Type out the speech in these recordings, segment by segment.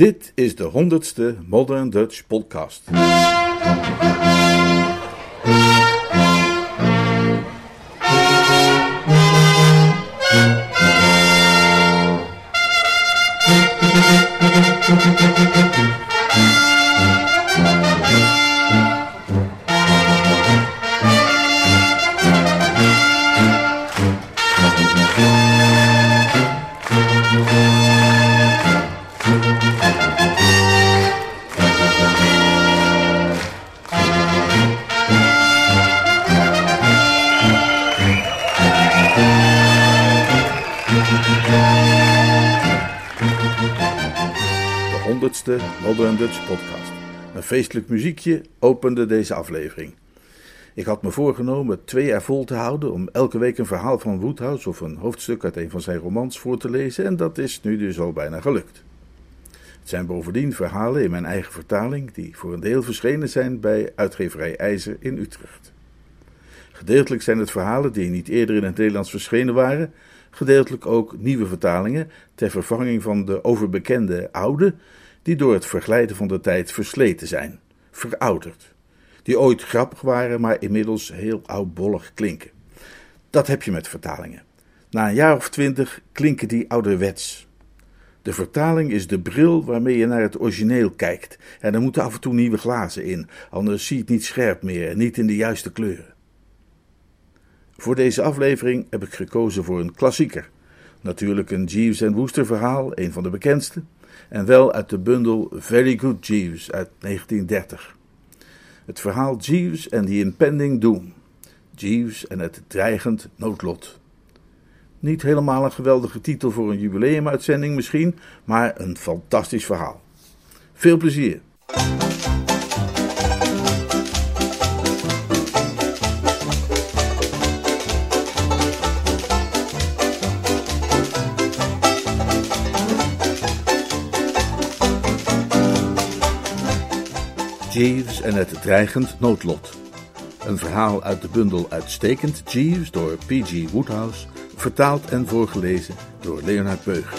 Dit is de honderdste Modern Dutch podcast. Podcast. Een feestelijk muziekje opende deze aflevering. Ik had me voorgenomen twee jaar vol te houden om elke week een verhaal van Woodhouse of een hoofdstuk uit een van zijn romans voor te lezen en dat is nu dus al bijna gelukt. Het zijn bovendien verhalen in mijn eigen vertaling die voor een deel verschenen zijn bij uitgeverij IJzer in Utrecht. Gedeeltelijk zijn het verhalen die niet eerder in het Nederlands verschenen waren, gedeeltelijk ook nieuwe vertalingen ter vervanging van de overbekende oude, die door het verglijden van de tijd versleten zijn, verouderd, die ooit grappig waren, maar inmiddels heel oudbollig klinken. Dat heb je met vertalingen. Na een jaar of twintig klinken die ouderwets. De vertaling is de bril waarmee je naar het origineel kijkt, en er moeten af en toe nieuwe glazen in, anders zie je het niet scherp meer en niet in de juiste kleuren. Voor deze aflevering heb ik gekozen voor een klassieker. Natuurlijk een Jeeves en Wooster verhaal, een van de bekendste, en wel uit de bundel Very Good Jeeves uit 1930. Het verhaal Jeeves and the Impending Doom. Jeeves en het dreigend noodlot. Niet helemaal een geweldige titel voor een jubileumuitzending misschien, maar een fantastisch verhaal. Veel plezier! Jeeves en het dreigend noodlot. Een verhaal uit de bundel Uitstekend Jeeves door P.G. Woodhouse, vertaald en voorgelezen door Leonard Beuger.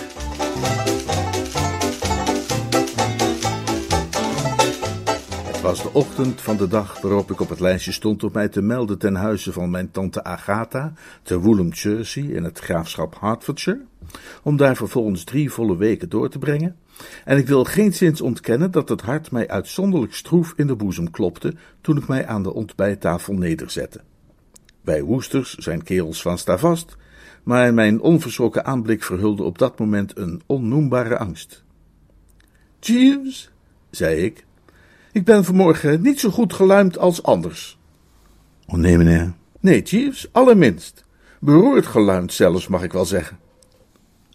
Het was de ochtend van de dag waarop ik op het lijstje stond om mij te melden ten huize van mijn tante Agatha te Woolham, Jersey in het graafschap Hertfordshire, om daar vervolgens drie volle weken door te brengen. En ik wil geenszins ontkennen dat het hart mij uitzonderlijk stroef in de boezem klopte toen ik mij aan de ontbijttafel nederzette. Wij woesters zijn kerels van stavast, maar mijn onverschrokken aanblik verhulde op dat moment een onnoembare angst. Jeeves, zei ik, ik ben vanmorgen niet zo goed geluimd als anders. Oh nee, meneer. Nee, Jeeves, allerminst. Beroerd geluimd zelfs, mag ik wel zeggen.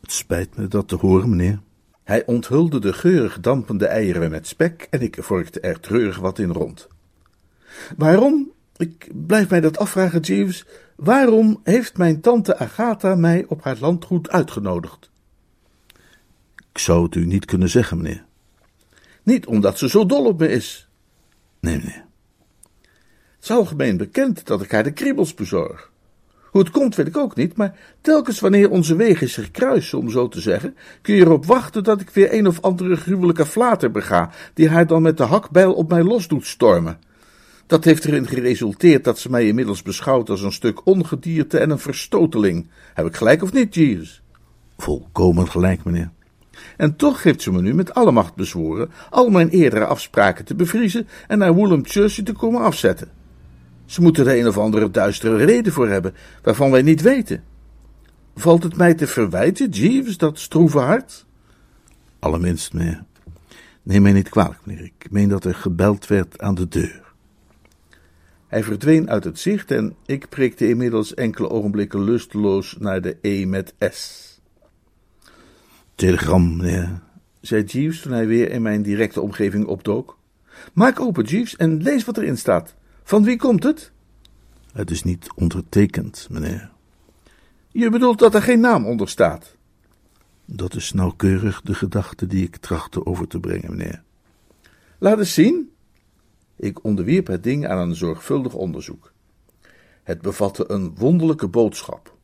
Het spijt me dat te horen, meneer. Hij onthulde de geurig dampende eieren met spek en ik vorkte er treurig wat in rond. Waarom, ik blijf mij dat afvragen, Jeeves, waarom heeft mijn tante Agatha mij op haar landgoed uitgenodigd? Ik zou het u niet kunnen zeggen, meneer. Niet omdat ze zo dol op me is. Nee, meneer. Het is algemeen bekend dat ik haar de kriebels bezorg. Hoe het komt, weet ik ook niet, maar telkens wanneer onze wegen zich kruisen, om zo te zeggen, kun je erop wachten dat ik weer een of andere gruwelijke flater bega, die haar dan met de hakbijl op mij los doet stormen. Dat heeft erin geresulteerd dat ze mij inmiddels beschouwt als een stuk ongedierte en een verstoteling. Heb ik gelijk of niet, Jeeves? Volkomen gelijk, meneer. En toch heeft ze me nu met alle macht bezworen al mijn eerdere afspraken te bevriezen en naar Woolham Jersey te komen afzetten. Ze moeten er een of andere duistere reden voor hebben, waarvan wij niet weten. Valt het mij te verwijten, Jeeves, dat stroeve hart? Allerminst, meneer. Neem mij niet kwalijk, meneer. Ik meen dat er gebeld werd aan de deur. Hij verdween uit het zicht en ik prikte inmiddels enkele ogenblikken lusteloos naar de E met S. Telegram, meneer, zei Jeeves toen hij weer in mijn directe omgeving opdook. Maak open, Jeeves, en lees wat erin staat. Van wie komt het? Het is niet ondertekend, meneer. Je bedoelt dat er geen naam onder staat? Dat is nauwkeurig de gedachte die ik trachtte over te brengen, meneer. Laat eens zien. Ik onderwierp het ding aan een zorgvuldig onderzoek. Het bevatte een wonderlijke boodschap.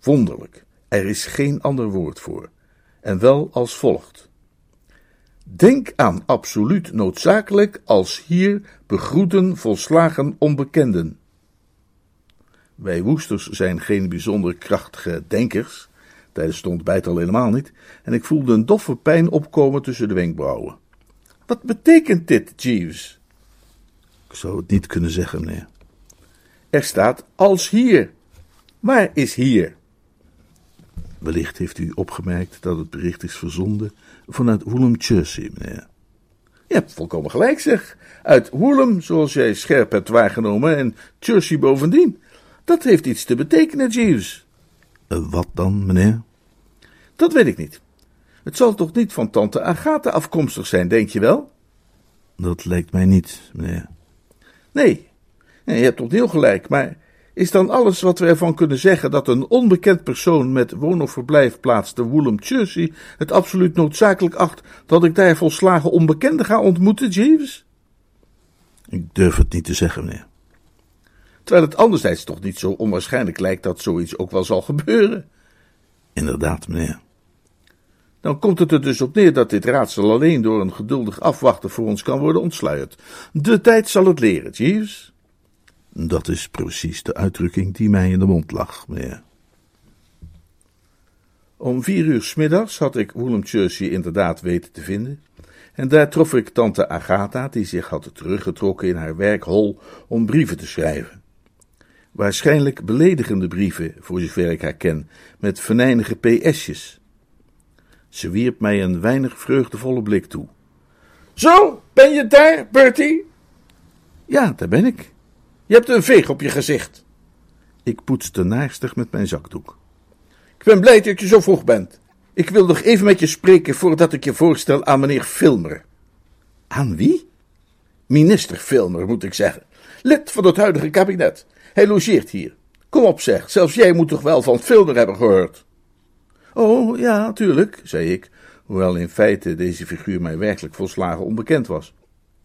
Wonderlijk. Er is geen ander woord voor. En wel als volgt. Denk aan absoluut noodzakelijk als hier begroeten volslagen onbekenden. Wij woesters zijn geen bijzonder krachtige denkers, tijdens het ontbijt al helemaal niet, en ik voelde een doffe pijn opkomen tussen de wenkbrauwen. Wat betekent dit, Jeeves? Ik zou het niet kunnen zeggen, meneer. Er staat als hier. Waar is hier? Wellicht heeft u opgemerkt dat het bericht is verzonden vanuit Woolham, Jersey, meneer. Je hebt volkomen gelijk, zeg. Uit Woolham, zoals jij scherp hebt waargenomen, en Jersey bovendien. Dat heeft iets te betekenen, Jeeves. Uh, wat dan, meneer? Dat weet ik niet. Het zal toch niet van tante Agatha afkomstig zijn, denk je wel? Dat lijkt mij niet, meneer. Nee, je hebt toch heel gelijk, maar is dan alles wat we ervan kunnen zeggen dat een onbekend persoon met woon- of verblijfplaats te Woolham, Jersey het absoluut noodzakelijk acht dat ik daar volslagen onbekende ga ontmoeten, Jeeves? Ik durf het niet te zeggen, meneer. Terwijl het anderzijds toch niet zo onwaarschijnlijk lijkt dat zoiets ook wel zal gebeuren. Inderdaad, meneer. Dan komt het er dus op neer dat dit raadsel alleen door een geduldig afwachten voor ons kan worden ontsluierd. De tijd zal het leren, Jeeves. Dat is precies de uitdrukking die mij in de mond lag, meneer. Om vier uur smiddags had ik Jersey inderdaad weten te vinden. En daar trof ik tante Agatha, die zich had teruggetrokken in haar werkhol om brieven te schrijven. Waarschijnlijk beledigende brieven, voor zover ik haar ken, met venijnige PS'jes. Ze wierp mij een weinig vreugdevolle blik toe. Zo, ben je daar, Bertie? Ja, daar ben ik. Je hebt een veeg op je gezicht. Ik poetste naarstig met mijn zakdoek. Ik ben blij dat je zo vroeg bent. Ik wil nog even met je spreken voordat ik je voorstel aan meneer Filmer. Aan wie? Minister Filmer, moet ik zeggen. Lid van het huidige kabinet. Hij logeert hier. Kom op, zeg, zelfs jij moet toch wel van Filmer hebben gehoord? Oh, ja, natuurlijk, zei ik, hoewel in feite deze figuur mij werkelijk volslagen onbekend was.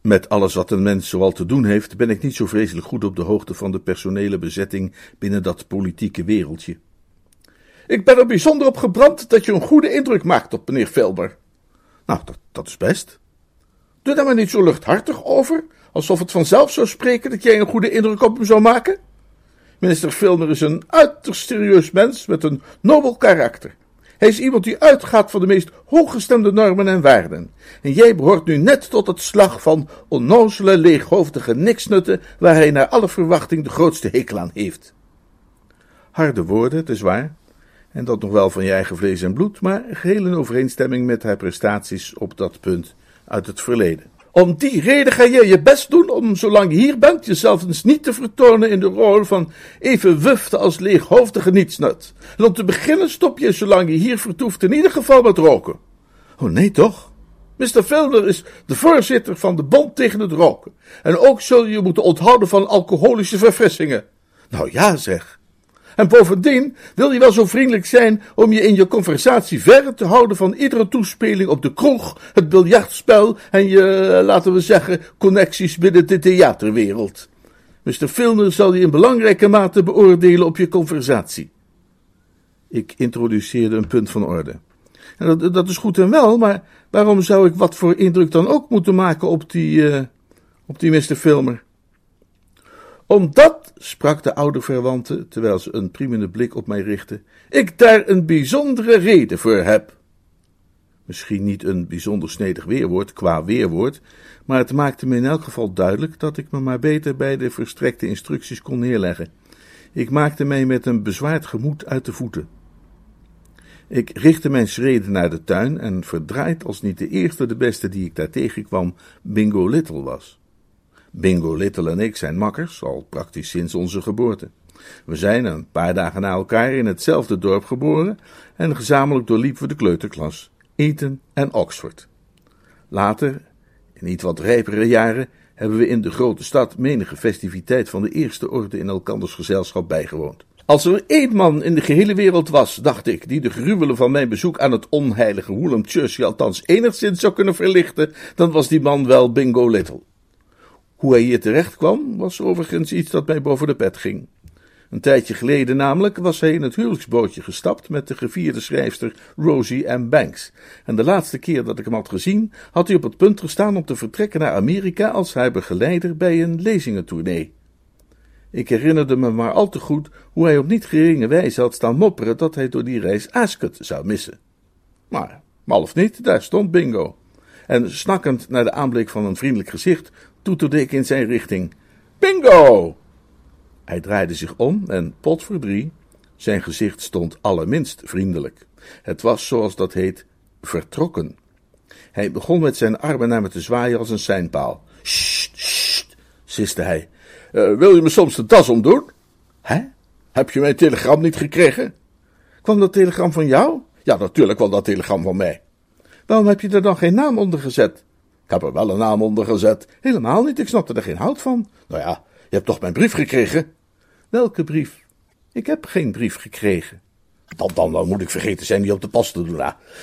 Met alles wat een mens zoal te doen heeft, ben ik niet zo vreselijk goed op de hoogte van de personele bezetting binnen dat politieke wereldje. Ik ben er bijzonder op gebrand dat je een goede indruk maakt op meneer Filmer. Nou, dat, dat is best. Doe daar maar niet zo luchthartig over, alsof het vanzelf zou spreken dat jij een goede indruk op hem zou maken. Minister Filmer is een uiterst serieus mens met een nobel karakter. Hij is iemand die uitgaat van de meest hooggestemde normen en waarden. En jij behoort nu net tot het slag van onnozele, leeghoofdige niksnutten, waar hij naar alle verwachting de grootste hekel aan heeft. Harde woorden, het is waar, en dat nog wel van je eigen vlees en bloed, maar geheel in overeenstemming met haar prestaties op dat punt uit het verleden. Om die reden ga je je best doen om, zolang je hier bent, jezelf eens niet te vertonen in de rol van even wufte als leeghoofdige nietsnut. En om te beginnen stop je, zolang je hier vertoeft, in ieder geval met roken. Oh nee, toch? Mr. Filmer is de voorzitter van de Bond tegen het Roken. En ook zul je je moeten onthouden van alcoholische verfrissingen. Nou ja, zeg. En bovendien wil je wel zo vriendelijk zijn om je in je conversatie verre te houden van iedere toespeling op de kroeg, het biljartspel en je, laten we zeggen, connecties binnen de theaterwereld. Mr. Filmer zal je in belangrijke mate beoordelen op je conversatie. Ik introduceerde een punt van orde. En dat, dat is goed en wel, maar waarom zou ik wat voor indruk dan ook moeten maken op die, uh, op die Mr. Filmer? Omdat, sprak de oude verwante, terwijl ze een priemende blik op mij richtte, ik daar een bijzondere reden voor heb. Misschien niet een bijzonder snedig weerwoord qua weerwoord, maar het maakte me in elk geval duidelijk dat ik me maar beter bij de verstrekte instructies kon neerleggen. Ik maakte mij met een bezwaard gemoed uit de voeten. Ik richtte mijn schreden naar de tuin en verdraaid als niet de eerste de beste die ik daar tegenkwam, Bingo Little was. Bingo Little en ik zijn makkers, al praktisch sinds onze geboorte. We zijn een paar dagen na elkaar in hetzelfde dorp geboren en gezamenlijk doorliepen we de kleuterklas, Eton en Oxford. Later, in niet wat rijpere jaren, hebben we in de grote stad menige festiviteit van de eerste orde in elkanders gezelschap bijgewoond. Als er één man in de gehele wereld was, dacht ik, die de gruwelen van mijn bezoek aan het onheilige Woolham althans enigszins zou kunnen verlichten, dan was die man wel Bingo Little. Hoe hij hier terecht kwam, was overigens iets dat mij boven de pet ging. Een tijdje geleden namelijk was hij in het huwelijksbootje gestapt met de gevierde schrijfster Rosie M. Banks. En de laatste keer dat ik hem had gezien, had hij op het punt gestaan om te vertrekken naar Amerika als haar begeleider bij een lezingentournee. Ik herinnerde me maar al te goed hoe hij op niet geringe wijze had staan mopperen dat hij door die reis Ascot zou missen. Maar, mal of niet, daar stond Bingo. En snakkend naar de aanblik van een vriendelijk gezicht, toeterde ik in zijn richting. Bingo! Hij draaide zich om en pot voor drie. Zijn gezicht stond allerminst vriendelijk. Het was, zoals dat heet, vertrokken. Hij begon met zijn armen naar me te zwaaien als een seinpaal. Sst, sst, siste hij. Uh, wil je me soms de das omdoen? Hè? Heb je mijn telegram niet gekregen? Kwam dat telegram van jou? Ja, natuurlijk kwam dat telegram van mij. Waarom heb je er dan geen naam onder gezet? Ik heb er wel een naam onder gezet. Helemaal niet, ik snapte er geen hout van. Nou ja, je hebt toch mijn brief gekregen? Welke brief? Ik heb geen brief gekregen. Dan, dan, dan moet ik vergeten zijn die op de pas te doen.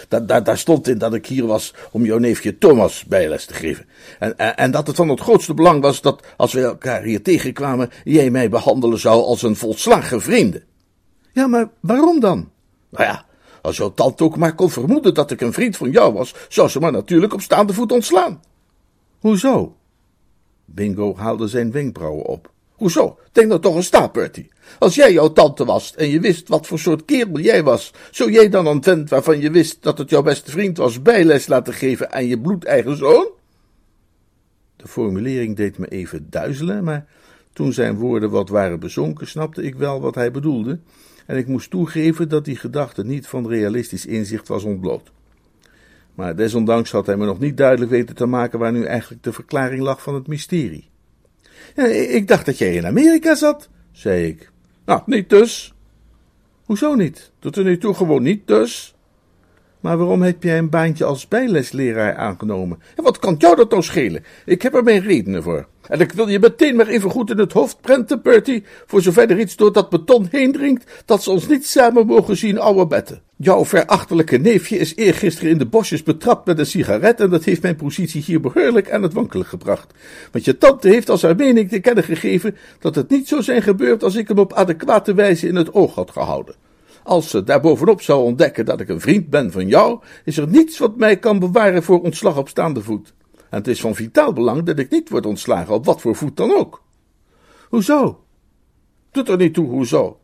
Daar, daar, daar stond in dat ik hier was om jouw neefje Thomas bijles te geven. En, en, en, dat het van het grootste belang was dat, als we elkaar hier tegenkwamen, jij mij behandelen zou als een volslagen vrienden. Ja, maar waarom dan? Nou ja, als jouw tante ook maar kon vermoeden dat ik een vriend van jou was, zou ze maar natuurlijk op staande voet ontslaan. Hoezo? Bingo haalde zijn wenkbrauwen op. Hoezo? Denk nou toch eens na, Bertie. Als jij jouw tante was en je wist wat voor soort kerel jij was, zou jij dan een vent waarvan je wist dat het jouw beste vriend was bijles laten geven aan je bloedeigen zoon? De formulering deed me even duizelen, maar toen zijn woorden wat waren bezonken, snapte ik wel wat hij bedoelde, en ik moest toegeven dat die gedachte niet van realistisch inzicht was ontbloot. Maar desondanks had hij me nog niet duidelijk weten te maken waar nu eigenlijk de verklaring lag van het mysterie. Ik dacht dat jij in Amerika zat, zei ik. Nou, niet dus. Hoezo niet? Tot er nu toe gewoon niet dus. Maar waarom heb jij een baantje als bijlesleraar aangenomen? En wat kan jou dat nou schelen? Ik heb er mijn redenen voor. En ik wil je meteen maar even goed in het hoofd prenten, Bertie, voor zover er iets door dat beton heen dringt, dat ze ons niet samen mogen zien ouwe betten. Jouw verachtelijke neefje is eergisteren in de bosjes betrapt met een sigaret en dat heeft mijn positie hier behoorlijk aan het wankelen gebracht. Want je tante heeft als haar mening te kennen gegeven dat het niet zou zijn gebeurd als ik hem op adequate wijze in het oog had gehouden. Als ze daarbovenop zou ontdekken dat ik een vriend ben van jou, is er niets wat mij kan bewaren voor ontslag op staande voet. En het is van vitaal belang dat ik niet word ontslagen, op wat voor voet dan ook. Hoezo? Doet er niet toe, hoezo?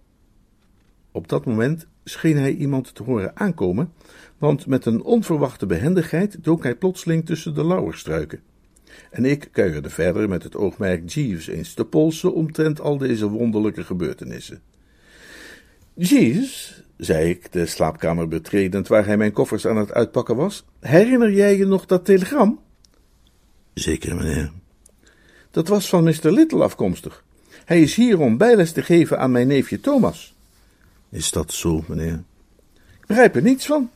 Op dat moment scheen hij iemand te horen aankomen, want met een onverwachte behendigheid dook hij plotseling tussen de lauwerstruiken. En ik kuierde verder met het oogmerk Jeeves eens te polsen omtrent al deze wonderlijke gebeurtenissen. Jeeves, zei ik, de slaapkamer betredend waar hij mijn koffers aan het uitpakken was, herinner jij je nog dat telegram? Zeker, meneer. Dat was van Mr. Little afkomstig. Hij is hier om bijles te geven aan mijn neefje Thomas. Is dat zo, meneer? Ik begrijp er niets van.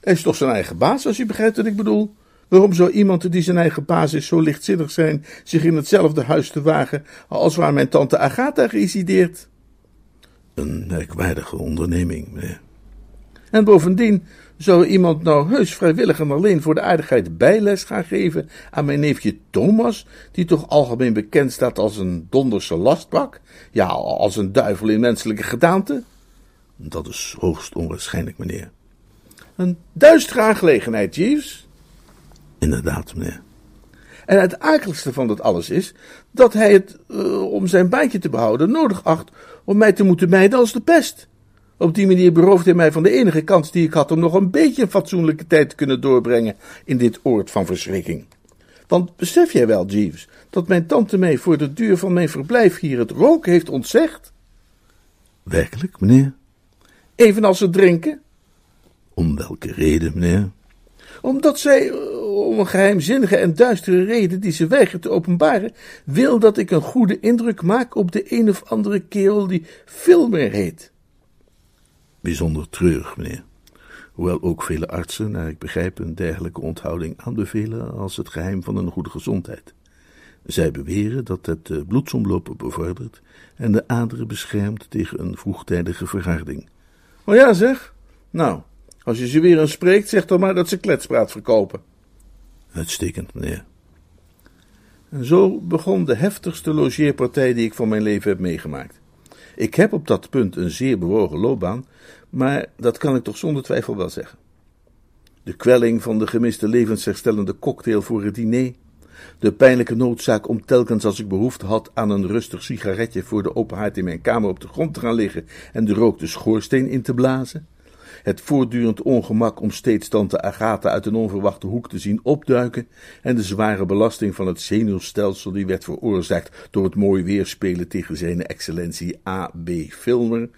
Hij is toch zijn eigen baas, als u begrijpt wat ik bedoel. Waarom zou iemand die zijn eigen baas is zo lichtzinnig zijn zich in hetzelfde huis te wagen als waar mijn tante Agatha resideert? Een merkwaardige onderneming, meneer. En bovendien, zou iemand nou heus vrijwillig en alleen voor de aardigheid bijles gaan geven aan mijn neefje Thomas, die toch algemeen bekend staat als een donderse lastbak? Ja, als een duivel in menselijke gedaante? Dat is hoogst onwaarschijnlijk, meneer. Een duistere aangelegenheid, Jeeves. Inderdaad, meneer. En het akeligste van dat alles is dat hij het, uh, om zijn baantje te behouden, nodig acht om mij te moeten mijden als de pest. Op die manier berooft hij mij van de enige kans die ik had om nog een beetje een fatsoenlijke tijd te kunnen doorbrengen in dit oord van verschrikking. Want besef jij wel, Jeeves, dat mijn tante mij voor de duur van mijn verblijf hier het roken heeft ontzegd? Werkelijk, meneer? Evenals het drinken? Om welke reden, meneer? Omdat zij, om een geheimzinnige en duistere reden die ze weigert te openbaren, wil dat ik een goede indruk maak op de een of andere kerel die Filmer heet. Bijzonder treurig, meneer. Hoewel ook vele artsen, naar ik begrijp, een dergelijke onthouding aanbevelen als het geheim van een goede gezondheid. Zij beweren dat het de bloedsomloop bevordert en de aderen beschermt tegen een vroegtijdige verharding. Oh ja, zeg. Nou, als je ze weer eens spreekt, zeg dan maar dat ze kletspraat verkopen. Uitstekend, meneer. En zo begon de heftigste logeerpartij die ik van mijn leven heb meegemaakt. Ik heb op dat punt een zeer bewogen loopbaan, maar dat kan ik toch zonder twijfel wel zeggen. De kwelling van de gemiste levensherstellende cocktail voor het diner, de pijnlijke noodzaak om telkens als ik behoefte had aan een rustig sigaretje voor de open haard in mijn kamer op de grond te gaan liggen en de rook de schoorsteen in te blazen, het voortdurend ongemak om steeds tante Agatha uit een onverwachte hoek te zien opduiken en de zware belasting van het zenuwstelsel die werd veroorzaakt door het mooi weerspelen tegen zijn excellentie A.B. Filmer,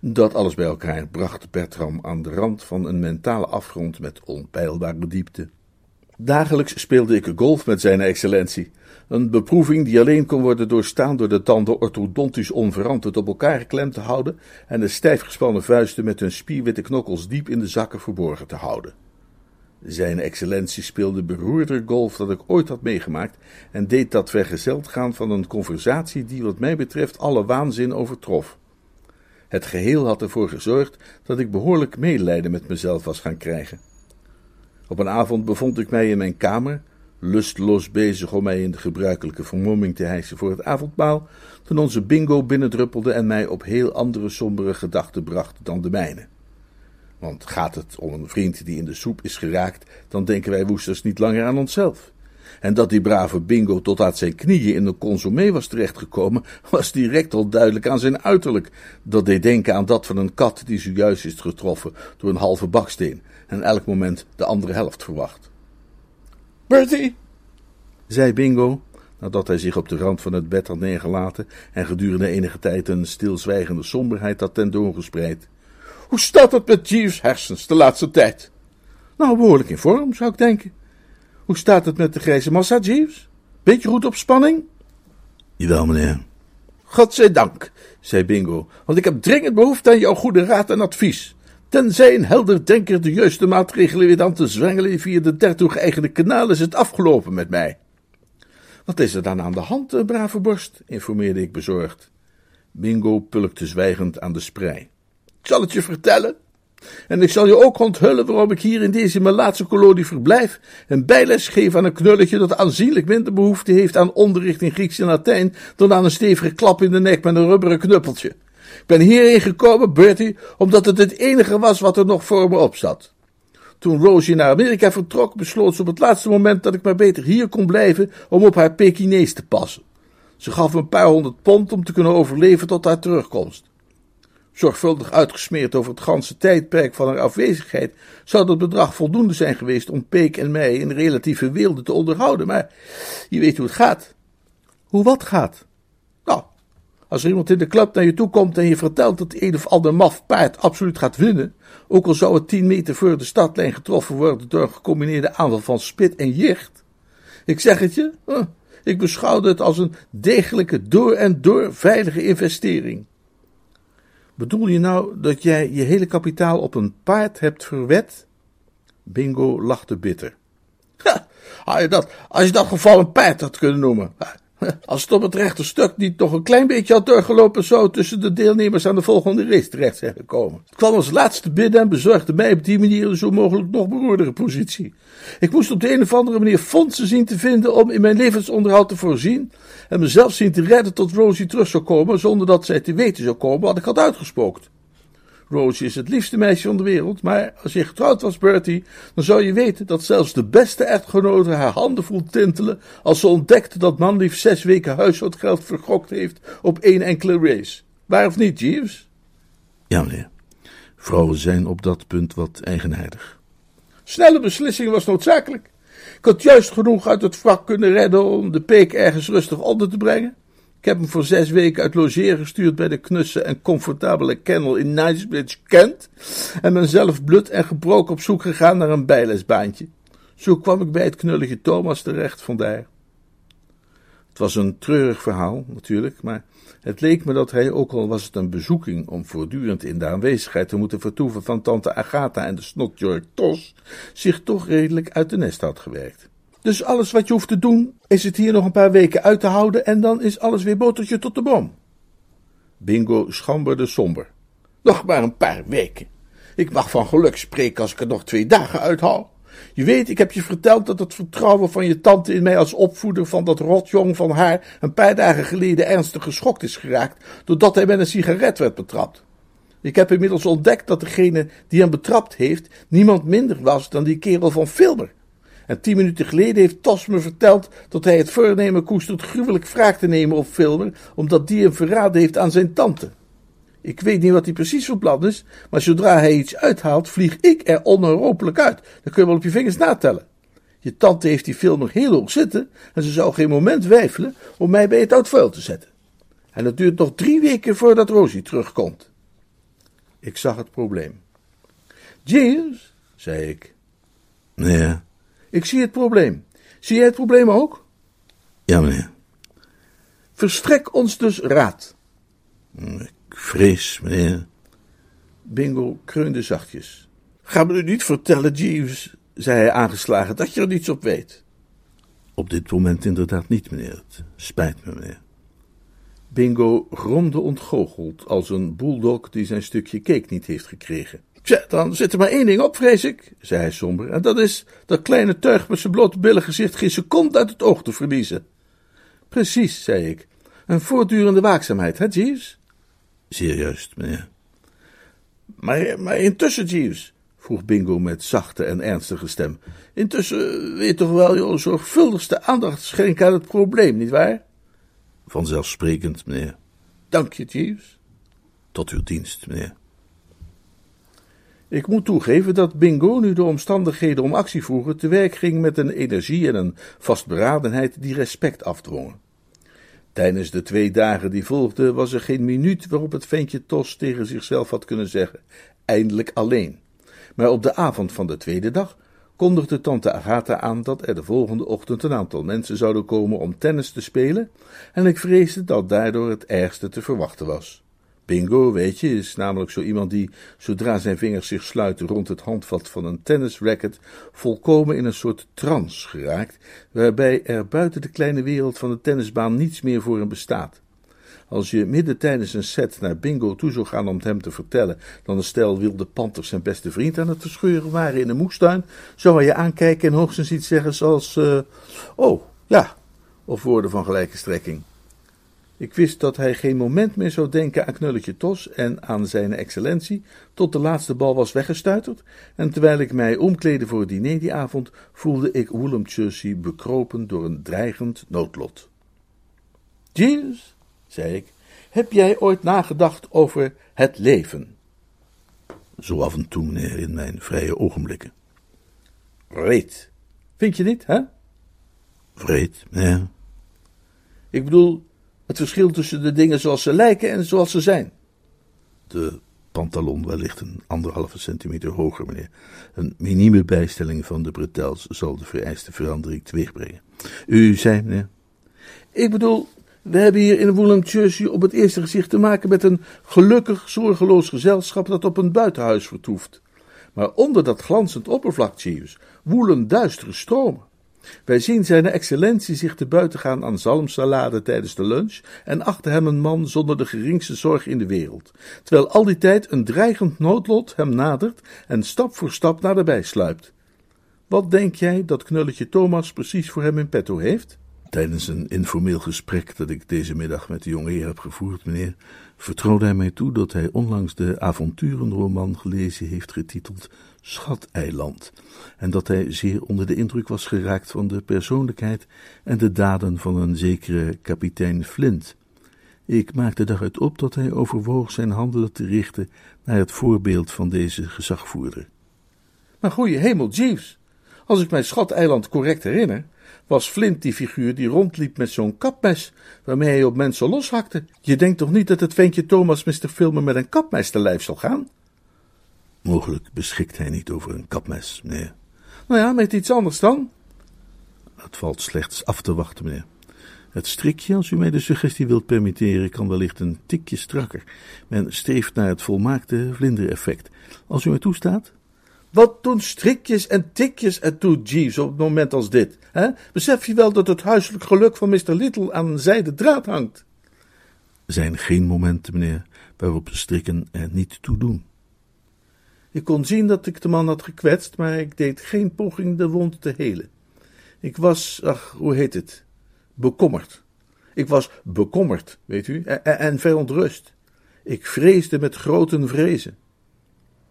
dat alles bij elkaar bracht Bertram aan de rand van een mentale afgrond met onpeilbare diepte. Dagelijks speelde ik golf met zijn excellentie. Een beproeving die alleen kon worden doorstaan door de tanden orthodontisch onverantwoord op elkaar geklemd te houden en de stijf gespannen vuisten met hun spierwitte knokkels diep in de zakken verborgen te houden. Zijn excellentie speelde beroerder golf dan ik ooit had meegemaakt en deed dat vergezeld gaan van een conversatie die wat mij betreft alle waanzin overtrof. Het geheel had ervoor gezorgd dat ik behoorlijk medelijden met mezelf was gaan krijgen. Op een avond bevond ik mij in mijn kamer, lustlos bezig om mij in de gebruikelijke vermomming te hijsen voor het avondmaal, toen onze bingo binnendruppelde en mij op heel andere sombere gedachten bracht dan de mijne. Want gaat het om een vriend die in de soep is geraakt, dan denken wij woesters niet langer aan onszelf. En dat die brave bingo tot aan zijn knieën in een consommé was terechtgekomen, was direct al duidelijk aan zijn uiterlijk. Dat deed denken aan dat van een kat die zojuist is getroffen door een halve baksteen en elk moment de andere helft verwacht. Bertie, zei Bingo, nadat hij zich op de rand van het bed had neergelaten en gedurende enige tijd een stilzwijgende somberheid had tentoongespreid. Hoe staat het met Jeeves' hersens de laatste tijd? Nou, behoorlijk in vorm, zou ik denken. Hoe staat het met de grijze massa, Jeeves? Beetje goed op spanning? Jawel, meneer. Godzijdank, zei Bingo, want ik heb dringend behoefte aan jouw goede raad en advies. Tenzij een helder denker de juiste maatregelen weet aan te zwengelen via de dertoe geëigende kanaal, is het afgelopen met mij. Wat is er dan aan de hand, brave borst? informeerde ik bezorgd. Bingo pulkte zwijgend aan de sprei. Ik zal het je vertellen. En ik zal je ook onthullen waarom ik hier in deze Melaatse kolonie verblijf en bijles geef aan een knulletje dat aanzienlijk minder behoefte heeft aan onderricht in Grieks en Latijn dan aan een stevige klap in de nek met een rubberen knuppeltje. Ik ben hierheen gekomen, Bertie, omdat het het enige was wat er nog voor me op zat. Toen Rosie naar Amerika vertrok, besloot ze op het laatste moment dat ik maar beter hier kon blijven om op haar Pekinees te passen. Ze gaf me een paar honderd pond om te kunnen overleven tot haar terugkomst. Zorgvuldig uitgesmeerd over het ganse tijdperk van haar afwezigheid, zou dat bedrag voldoende zijn geweest om Peek en mij in relatieve weelde te onderhouden, maar je weet hoe het gaat. Hoe wat gaat? Als er iemand in de club naar je toe komt en je vertelt dat een of ander maf paard absoluut gaat winnen, ook al zou het tien meter voor de stadlijn getroffen worden door een gecombineerde aanval van spit en jicht. Ik zeg het je, ik beschouwde het als een degelijke door en door veilige investering. Bedoel je nou dat jij je hele kapitaal op een paard hebt verwet? Bingo lachte bitter. Ha, je dat, als je dat geval een paard had kunnen noemen. Als het op het rechte stuk niet nog een klein beetje had doorgelopen, zou tussen de deelnemers aan de volgende race terecht zijn gekomen. Het kwam als laatste binnen en bezorgde mij op die manier een zo mogelijk nog beroerdere positie. Ik moest op de een of andere manier fondsen zien te vinden om in mijn levensonderhoud te voorzien en mezelf zien te redden tot Rosie terug zou komen, zonder dat zij te weten zou komen wat ik had uitgespookt. Rosie is het liefste meisje van de wereld, maar als je getrouwd was, Bertie, dan zou je weten dat zelfs de beste echtgenote haar handen voelt tintelen als ze ontdekte dat manlief zes weken huishoudgeld vergokt heeft op één enkele race. Waar of niet, Jeeves? Ja, meneer. Vrouwen zijn op dat punt wat eigenaardig. Snelle beslissing was noodzakelijk. Ik had juist genoeg uit het wrak kunnen redden om de peek ergens rustig onder te brengen. Ik heb hem voor zes weken uit logeren gestuurd bij de knusse en comfortabele kennel in Knightsbridge, Kent. En ben zelf blut en gebroken op zoek gegaan naar een bijlesbaantje. Zo kwam ik bij het knullige Thomas terecht vandaar. Het was een treurig verhaal, natuurlijk, maar het leek me dat hij, ook al was het een bezoeking om voortdurend in de aanwezigheid te moeten vertoeven van tante Agatha en de snotjurk Tos, zich toch redelijk uit de nest had gewerkt. Dus alles wat je hoeft te doen, is het hier nog een paar weken uit te houden en dan is alles weer botertje tot de boom. Bingo schamberde somber. Nog maar een paar weken. Ik mag van geluk spreken als ik er nog twee dagen uithaal. Je weet, ik heb je verteld dat het vertrouwen van je tante in mij als opvoeder van dat rotjong van haar een paar dagen geleden ernstig geschokt is geraakt, doordat hij met een sigaret werd betrapt. Ik heb inmiddels ontdekt dat degene die hem betrapt heeft niemand minder was dan die kerel van Filmer. En tien minuten geleden heeft Tos me verteld dat hij het voornemen koestert gruwelijk wraak te nemen op Filmer, omdat die hem verraden heeft aan zijn tante. Ik weet niet wat hij precies van plan is, maar zodra hij iets uithaalt, vlieg ik er onherroepelijk uit. Dat kun je wel op je vingers natellen. Je tante heeft die film nog heel hoog zitten en ze zou geen moment weifelen om mij bij het oud vuil te zetten. En het duurt nog drie weken voordat Rosie terugkomt. Ik zag het probleem. Jeeves, zei ik. Nee. Ik zie het probleem. Zie jij het probleem ook? Ja, meneer. Verstrek ons dus raad. Ik vrees, meneer. Bingo kreunde zachtjes. Ga me nu niet vertellen, Jeeves, zei hij aangeslagen, dat je er niets op weet. Op dit moment inderdaad niet, meneer. Het spijt me, meneer. Bingo gromde ontgoocheld als een bulldog die zijn stukje cake niet heeft gekregen. Tja, dan zit er maar één ding op, vrees ik, zei hij somber, en dat is dat kleine tuig met zijn blote billengezicht geen seconde uit het oog te verliezen. Precies, zei ik. Een voortdurende waakzaamheid, hè, Jeeves? Zeer juist, meneer. Maar, maar intussen, Jeeves, vroeg Bingo met zachte en ernstige stem. Intussen weet toch wel je zorgvuldigste aandacht schenken aan het probleem, nietwaar? Vanzelfsprekend, meneer. Dank je, Jeeves. Tot uw dienst, meneer. Ik moet toegeven dat Bingo, nu de omstandigheden om actie vroegen, te werk ging met een energie en een vastberadenheid die respect afdwongen. Tijdens de twee dagen die volgden was er geen minuut waarop het ventje Tos tegen zichzelf had kunnen zeggen: eindelijk alleen. Maar op de avond van de tweede dag kondigde tante Agatha aan dat er de volgende ochtend een aantal mensen zouden komen om tennis te spelen, en ik vreesde dat daardoor het ergste te verwachten was. Bingo, weet je, is namelijk zo iemand die, zodra zijn vingers zich sluiten rond het handvat van een tennisracket, volkomen in een soort trance geraakt, waarbij er buiten de kleine wereld van de tennisbaan niets meer voor hem bestaat. Als je midden tijdens een set naar Bingo toe zou gaan om het hem te vertellen dat een stel wilde panters zijn beste vriend aan het verscheuren waren in een moestuin, zou hij je aankijken en hoogstens iets zeggen zoals: uh, Oh, ja, of woorden van gelijke strekking. Ik wist dat hij geen moment meer zou denken aan knulletje Tos en aan zijn excellentie, tot de laatste bal was weggestuiterd, en terwijl ik mij omkleedde voor het diner die avond, voelde ik Willem Chelsea bekropen door een dreigend noodlot. Jeeves, zei ik, heb jij ooit nagedacht over het leven? Zo af en toe, meneer, in mijn vrije ogenblikken. Vreed. Vind je niet, hè? Vreed, meneer. Ik bedoel, het verschil tussen de dingen zoals ze lijken en zoals ze zijn. De pantalon wellicht een anderhalve centimeter hoger, meneer. Een minieme bijstelling van de bretels zal de vereiste verandering teweegbrengen. U zei, meneer? Ik bedoel, we hebben hier in Woolham Jersey op het eerste gezicht te maken met een gelukkig, zorgeloos gezelschap dat op een buitenhuis vertoeft. Maar onder dat glanzend oppervlak, Jeeves, woelen duistere stromen. Wij zien zijn excellentie zich te buiten gaan aan zalmsalade tijdens de lunch en achter hem een man zonder de geringste zorg in de wereld, terwijl al die tijd een dreigend noodlot hem nadert en stap voor stap naderbij sluipt. Wat denk jij dat knulletje Thomas precies voor hem in petto heeft? Tijdens een informeel gesprek dat ik deze middag met de jonge heb gevoerd, meneer, vertrouwde hij mij toe dat hij onlangs de avonturenroman gelezen heeft getiteld Schateiland, en dat hij zeer onder de indruk was geraakt van de persoonlijkheid en de daden van een zekere kapitein Flint. Ik maakte daaruit op dat hij overwoog zijn handelen te richten naar het voorbeeld van deze gezagvoerder. Maar goeie hemel, Jeeves, als ik mijn Schateiland correct herinner, was Flint die figuur die rondliep met zo'n kapmes, waarmee hij op mensen loshakte. Je denkt toch niet dat het ventje Thomas Mr. Filmer met een kapmes te lijf zal gaan? Mogelijk beschikt hij niet over een kapmes, meneer. Nou ja, met iets anders dan? Het valt slechts af te wachten, meneer. Het strikje, als u mij de suggestie wilt permitteren, kan wellicht een tikje strakker. Men streeft naar het volmaakte vlindereffect. Als u mij toestaat? Wat doen strikjes en tikjes ertoe, Jeeves, op het moment als dit? Hè? Besef je wel dat het huiselijk geluk van Mr. Little aan een zijde draad hangt? Er zijn geen momenten, meneer, waarop strikken er niet toe doen. Ik kon zien dat ik de man had gekwetst, maar ik deed geen poging de wond te helen. Ik was, ach, hoe heet het? Bekommerd. Ik was bekommerd, weet u, en, en verontrust. Ik vreesde met grote vrezen.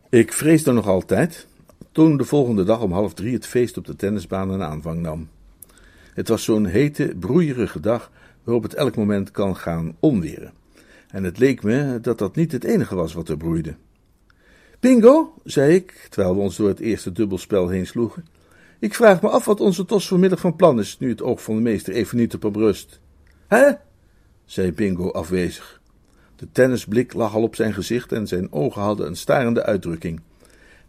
Ik vreesde nog altijd, toen de volgende dag om half drie het feest op de tennisbaan een aanvang nam. Het was zo'n hete, broeierige dag waarop het elk moment kan gaan onweren. En het leek me dat dat niet het enige was wat er broeide. Bingo, zei ik, terwijl we ons door het eerste dubbelspel heen sloegen. Ik vraag me af wat onze tos vanmiddag van plan is, nu het oog van de meester even niet op hem rust. Hè? zei Bingo afwezig. De tennisblik lag al op zijn gezicht en zijn ogen hadden een starende uitdrukking.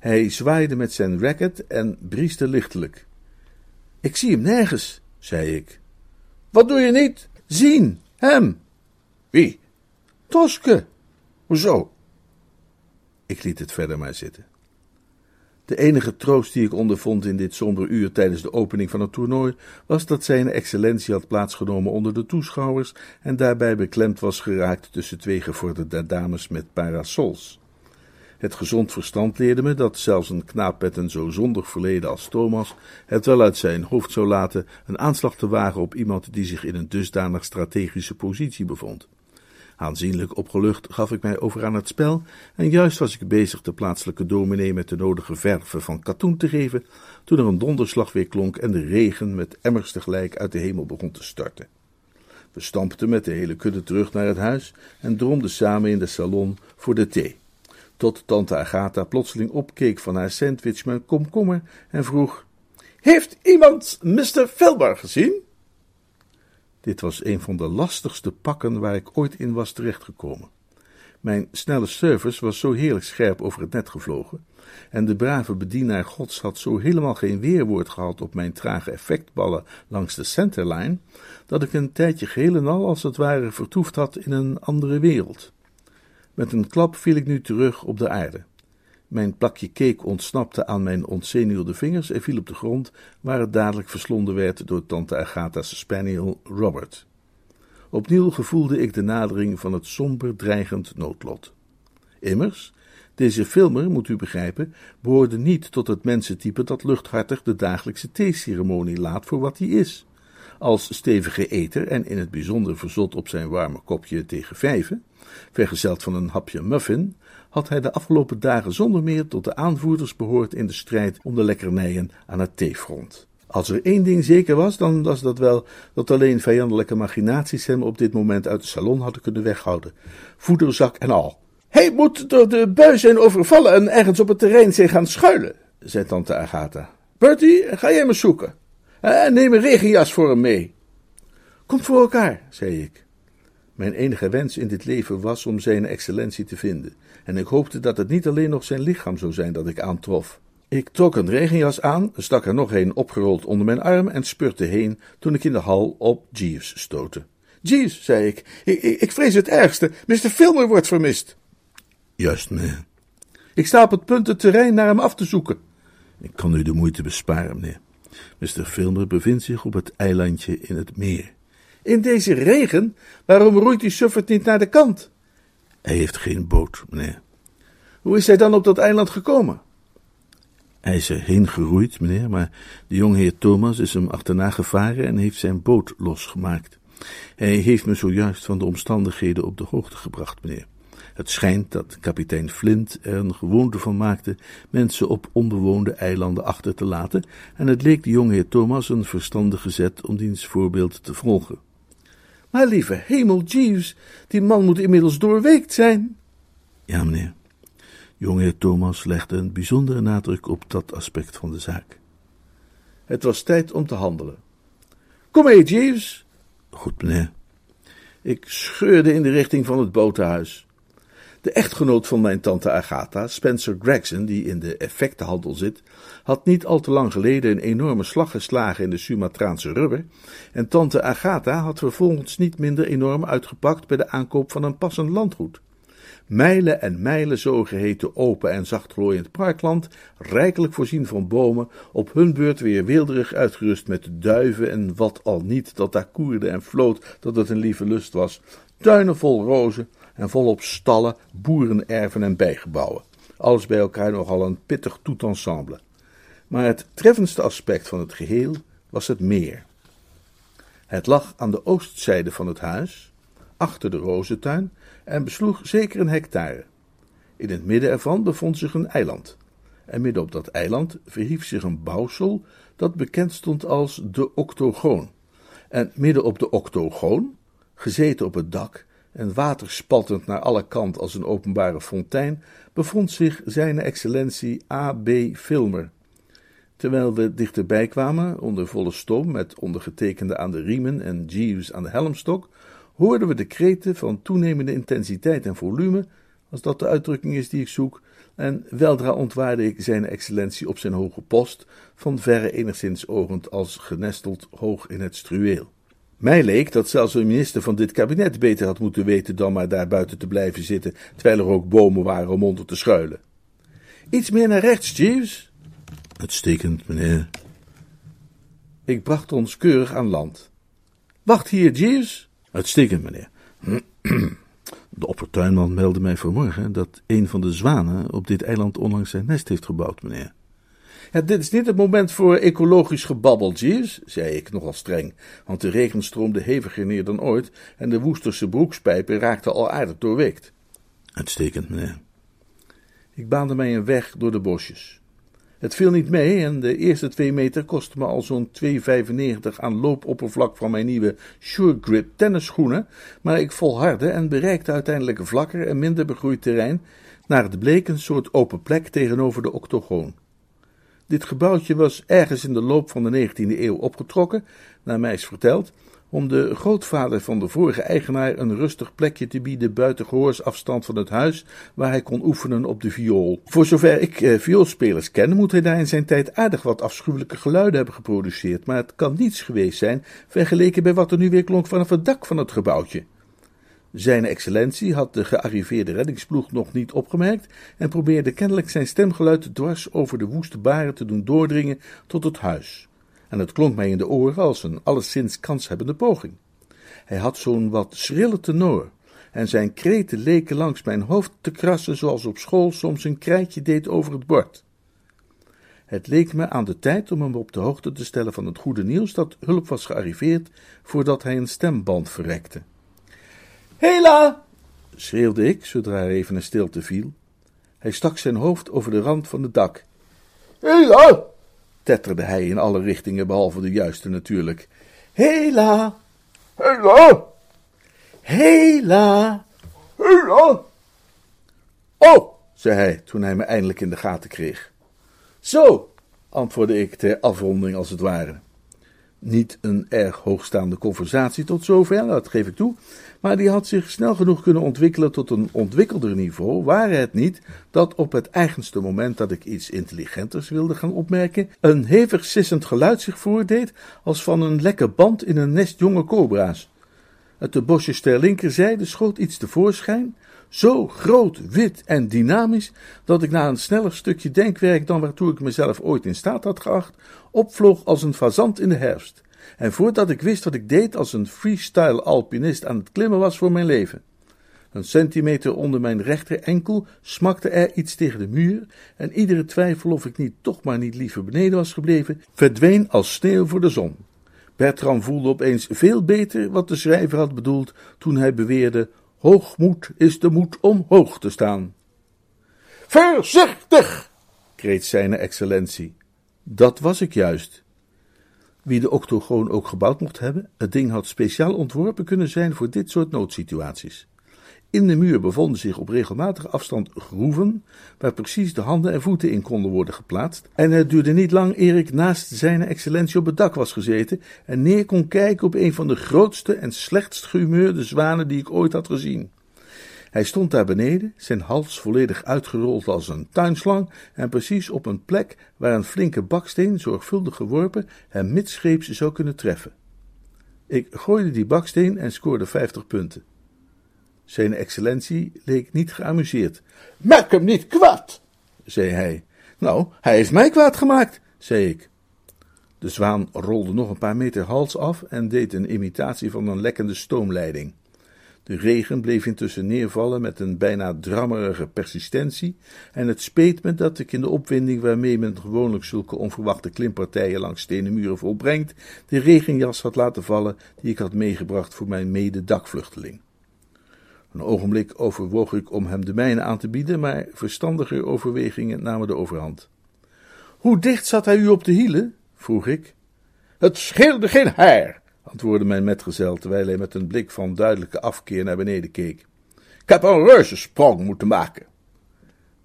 Hij zwaaide met zijn racket en brieste lichtelijk. Ik zie hem nergens, zei ik. Wat doe je niet? Zien, hem. Wie? Toske. Hoezo? Ik liet het verder maar zitten. De enige troost die ik ondervond in dit somber uur tijdens de opening van het toernooi was dat zijn excellentie had plaatsgenomen onder de toeschouwers en daarbij beklemd was geraakt tussen twee gevorderde dames met parasols. Het gezond verstand leerde me dat zelfs een knaap met een zo zondig verleden als Thomas het wel uit zijn hoofd zou laten een aanslag te wagen op iemand die zich in een dusdanig strategische positie bevond. Aanzienlijk opgelucht gaf ik mij over aan het spel, en juist was ik bezig de plaatselijke dominee met de nodige verven van katoen te geven, toen er een donderslag weer klonk en de regen met emmers tegelijk uit de hemel begon te storten. We stampten met de hele kudde terug naar het huis en droomden samen in de salon voor de thee. Tot tante Agatha plotseling opkeek van haar sandwich met komkommer en vroeg: Heeft iemand Mr. Filbar gezien? Dit was een van de lastigste pakken waar ik ooit in was terechtgekomen. Mijn snelle service was zo heerlijk scherp over het net gevlogen, en de brave bedienaar Gods had zo helemaal geen weerwoord gehad op mijn trage effectballen langs de centerline, dat ik een tijdje geheel en al als het ware vertoefd had in een andere wereld. Met een klap viel ik nu terug op de aarde. Mijn plakje cake ontsnapte aan mijn ontzenuwde vingers en viel op de grond, waar het dadelijk verslonden werd door tante Agatha's spaniel Robert. Opnieuw gevoelde ik de nadering van het somber dreigend noodlot. Immers, deze filmer, moet u begrijpen, behoorde niet tot het mensentype dat luchthartig de dagelijkse theeceremonie laat voor wat die is. Als stevige eter en in het bijzonder verzot op zijn warme kopje tegen vijven, vergezeld van een hapje muffin, had hij de afgelopen dagen zonder meer tot de aanvoerders behoord in de strijd om de lekkernijen aan het theefront. Als er één ding zeker was, dan was dat wel dat alleen vijandelijke machinaties hem op dit moment uit de salon hadden kunnen weghouden, voederzak en al. Hij moet door de bui zijn overvallen en ergens op het terrein zijn gaan schuilen, zei tante Agatha. Bertie, ga jij me zoeken. En neem een regenjas voor hem mee. Komt voor elkaar, zei ik. Mijn enige wens in dit leven was om zijn excellentie te vinden, en ik hoopte dat het niet alleen nog zijn lichaam zou zijn dat ik aantrof. Ik trok een regenjas aan, stak er nog een opgerold onder mijn arm en spurte heen toen ik in de hal op Jeeves stootte. Jeeves, zei ik, ik, ik vrees het ergste. Mr. Filmer wordt vermist. Juist, meneer. Ik sta op het punt het terrein naar hem af te zoeken. Ik kan u de moeite besparen, meneer. Mr. Filmer bevindt zich op het eilandje in het meer. In deze regen? Waarom roeit die suffert niet naar de kant? Hij heeft geen boot, meneer. Hoe is hij dan op dat eiland gekomen? Hij is erheen geroeid, meneer, maar de jongeheer Thomas is hem achterna gevaren en heeft zijn boot losgemaakt. Hij heeft me zojuist van de omstandigheden op de hoogte gebracht, meneer. Het schijnt dat kapitein Flint er een gewoonte van maakte mensen op onbewoonde eilanden achter te laten, en het leek de jongeheer Thomas een verstandige zet om diens voorbeeld te volgen. Maar lieve hemel, Jeeves, die man moet inmiddels doorweekt zijn. Ja, meneer. Jongeheer Thomas legde een bijzondere nadruk op dat aspect van de zaak. Het was tijd om te handelen. Kom mee, Jeeves. Goed, meneer. Ik scheurde in de richting van het botenhuis. De echtgenoot van mijn tante Agatha, Spencer Gregson, die in de effectenhandel zit, had niet al te lang geleden een enorme slag geslagen in de Sumatraanse rubber, en tante Agatha had vervolgens niet minder enorm uitgepakt bij de aankoop van een passend landgoed. Mijlen en mijlen zogeheten open en zachtglooiend parkland, rijkelijk voorzien van bomen, op hun beurt weer weelderig uitgerust met duiven en wat al niet dat daar koerde en floot dat het een lieve lust was, tuinen vol rozen, en volop stallen, boerenerven en bijgebouwen. Alles bij elkaar nogal een pittig tout ensemble. Maar het treffendste aspect van het geheel was het meer. Het lag aan de oostzijde van het huis, achter de rozentuin, en besloeg zeker een hectare. In het midden ervan bevond zich een eiland. En midden op dat eiland verhief zich een bouwsel dat bekend stond als de octogoon. En midden op de octogoon, gezeten op het dak en water spattend naar alle kanten als een openbare fontein, bevond zich zijn excellentie A.B. Filmer. Terwijl we dichterbij kwamen, onder volle stoom, met ondergetekende aan de riemen en Jeeves aan de helmstok, hoorden we de kreten van toenemende intensiteit en volume, als dat de uitdrukking is die ik zoek, en weldra ontwaarde ik zijn excellentie op zijn hoge post, van verre enigszins ogend als genesteld hoog in het struweel. Mij leek dat zelfs een minister van dit kabinet beter had moeten weten dan maar daar buiten te blijven zitten, terwijl er ook bomen waren om onder te schuilen. Iets meer naar rechts, Jeeves. Uitstekend, meneer. Ik bracht ons keurig aan land. Wacht hier, Jeeves. Uitstekend, meneer. De oppertuinman meldde mij vanmorgen dat een van de zwanen op dit eiland onlangs zijn nest heeft gebouwd, meneer. Ja, dit is niet het moment voor ecologisch gebabbel, Jeeves, zei ik nogal streng, want de regen stroomde heviger neer dan ooit en de Woesterse broekspijpen raakten al aardig doorweekt. Uitstekend, meneer. Ik baande mij een weg door de bosjes. Het viel niet mee en de eerste twee meter kostte me al zo'n 2,95 aan loopoppervlak van mijn nieuwe Sure Grip tennisschoenen, maar ik volhardde en bereikte uiteindelijk een vlakker en minder begroeid terrein, naar het bleek een soort open plek tegenover de octogoon. Dit gebouwtje was ergens in de loop van de 19e eeuw opgetrokken, naar mij is verteld, om de grootvader van de vorige eigenaar een rustig plekje te bieden buiten gehoorsafstand van het huis, waar hij kon oefenen op de viool. Voor zover ik eh, vioolspelers ken, moet hij daar in zijn tijd aardig wat afschuwelijke geluiden hebben geproduceerd, maar het kan niets geweest zijn vergeleken bij wat er nu weer klonk vanaf het dak van het gebouwtje. Zijn excellentie had de gearriveerde reddingsploeg nog niet opgemerkt en probeerde kennelijk zijn stemgeluid dwars over de woeste baren te doen doordringen tot het huis en het klonk mij in de oren als een alleszins kanshebbende poging. Hij had zo'n wat schrille tenor, en zijn kreten leken langs mijn hoofd te krassen zoals op school soms een krijtje deed over het bord. Het leek me aan de tijd om hem op de hoogte te stellen van het goede nieuws dat hulp was gearriveerd voordat hij een stemband verrekte. Hela! schreeuwde ik zodra er even een stilte viel. Hij stak zijn hoofd over de rand van het dak. Hela! tetterde hij in alle richtingen, behalve de juiste natuurlijk. Hela! Hela! Hela! Hela! Oh, zei hij, toen hij me eindelijk in de gaten kreeg. Zo, antwoordde ik ter afronding als het ware. Niet een erg hoogstaande conversatie tot zover, dat geef ik toe, maar die had zich snel genoeg kunnen ontwikkelen tot een ontwikkelder niveau, ware het niet dat op het eigenste moment dat ik iets intelligenters wilde gaan opmerken, een hevig sissend geluid zich voordeed als van een lekke band in een nest jonge cobra's. Uit de bosjes ter linkerzijde schoot iets tevoorschijn, zo groot, wit en dynamisch, dat ik na een sneller stukje denkwerk dan waartoe ik mezelf ooit in staat had geacht, opvloog als een fazant in de herfst. En voordat ik wist wat ik deed als een freestyle alpinist aan het klimmen was voor mijn leven. Een centimeter onder mijn rechter enkel smakte er iets tegen de muur, en iedere twijfel of ik niet toch maar niet liever beneden was gebleven, verdween als sneeuw voor de zon. Bertram voelde opeens veel beter wat de schrijver had bedoeld toen hij beweerde: Hoogmoed is de moed om hoog te staan. Voorzichtig! kreet zijn excellentie. Dat was ik juist. Wie de octogoon ook gebouwd mocht hebben, het ding had speciaal ontworpen kunnen zijn voor dit soort noodsituaties. In de muur bevonden zich op regelmatige afstand groeven, waar precies de handen en voeten in konden worden geplaatst, en het duurde niet lang eer ik naast zijn excellentie op het dak was gezeten en neer kon kijken op een van de grootste en slechtst gehumeurde zwanen die ik ooit had gezien. Hij stond daar beneden, zijn hals volledig uitgerold als een tuinslang en precies op een plek waar een flinke baksteen, zorgvuldig geworpen, hem midscheeps zou kunnen treffen. Ik gooide die baksteen en scoorde vijftig punten. Zijn excellentie leek niet geamuseerd. Merk hem niet kwaad, zei hij. Nou, hij heeft mij kwaad gemaakt, zei ik. De zwaan rolde nog een paar meter hals af en deed een imitatie van een lekkende stoomleiding. De regen bleef intussen neervallen met een bijna drammerige persistentie, en het speet me dat ik in de opwinding waarmee men gewoonlijk zulke onverwachte klimpartijen langs stenen muren volbrengt, de regenjas had laten vallen die ik had meegebracht voor mijn mede-dakvluchteling. Een ogenblik overwoog ik om hem de mijne aan te bieden, maar verstandiger overwegingen namen de overhand. Hoe dicht zat hij u op de hielen? vroeg ik. Het scheelde geen haar, antwoordde mijn metgezel, terwijl hij met een blik van duidelijke afkeer naar beneden keek. Ik heb een reuzensprong moeten maken.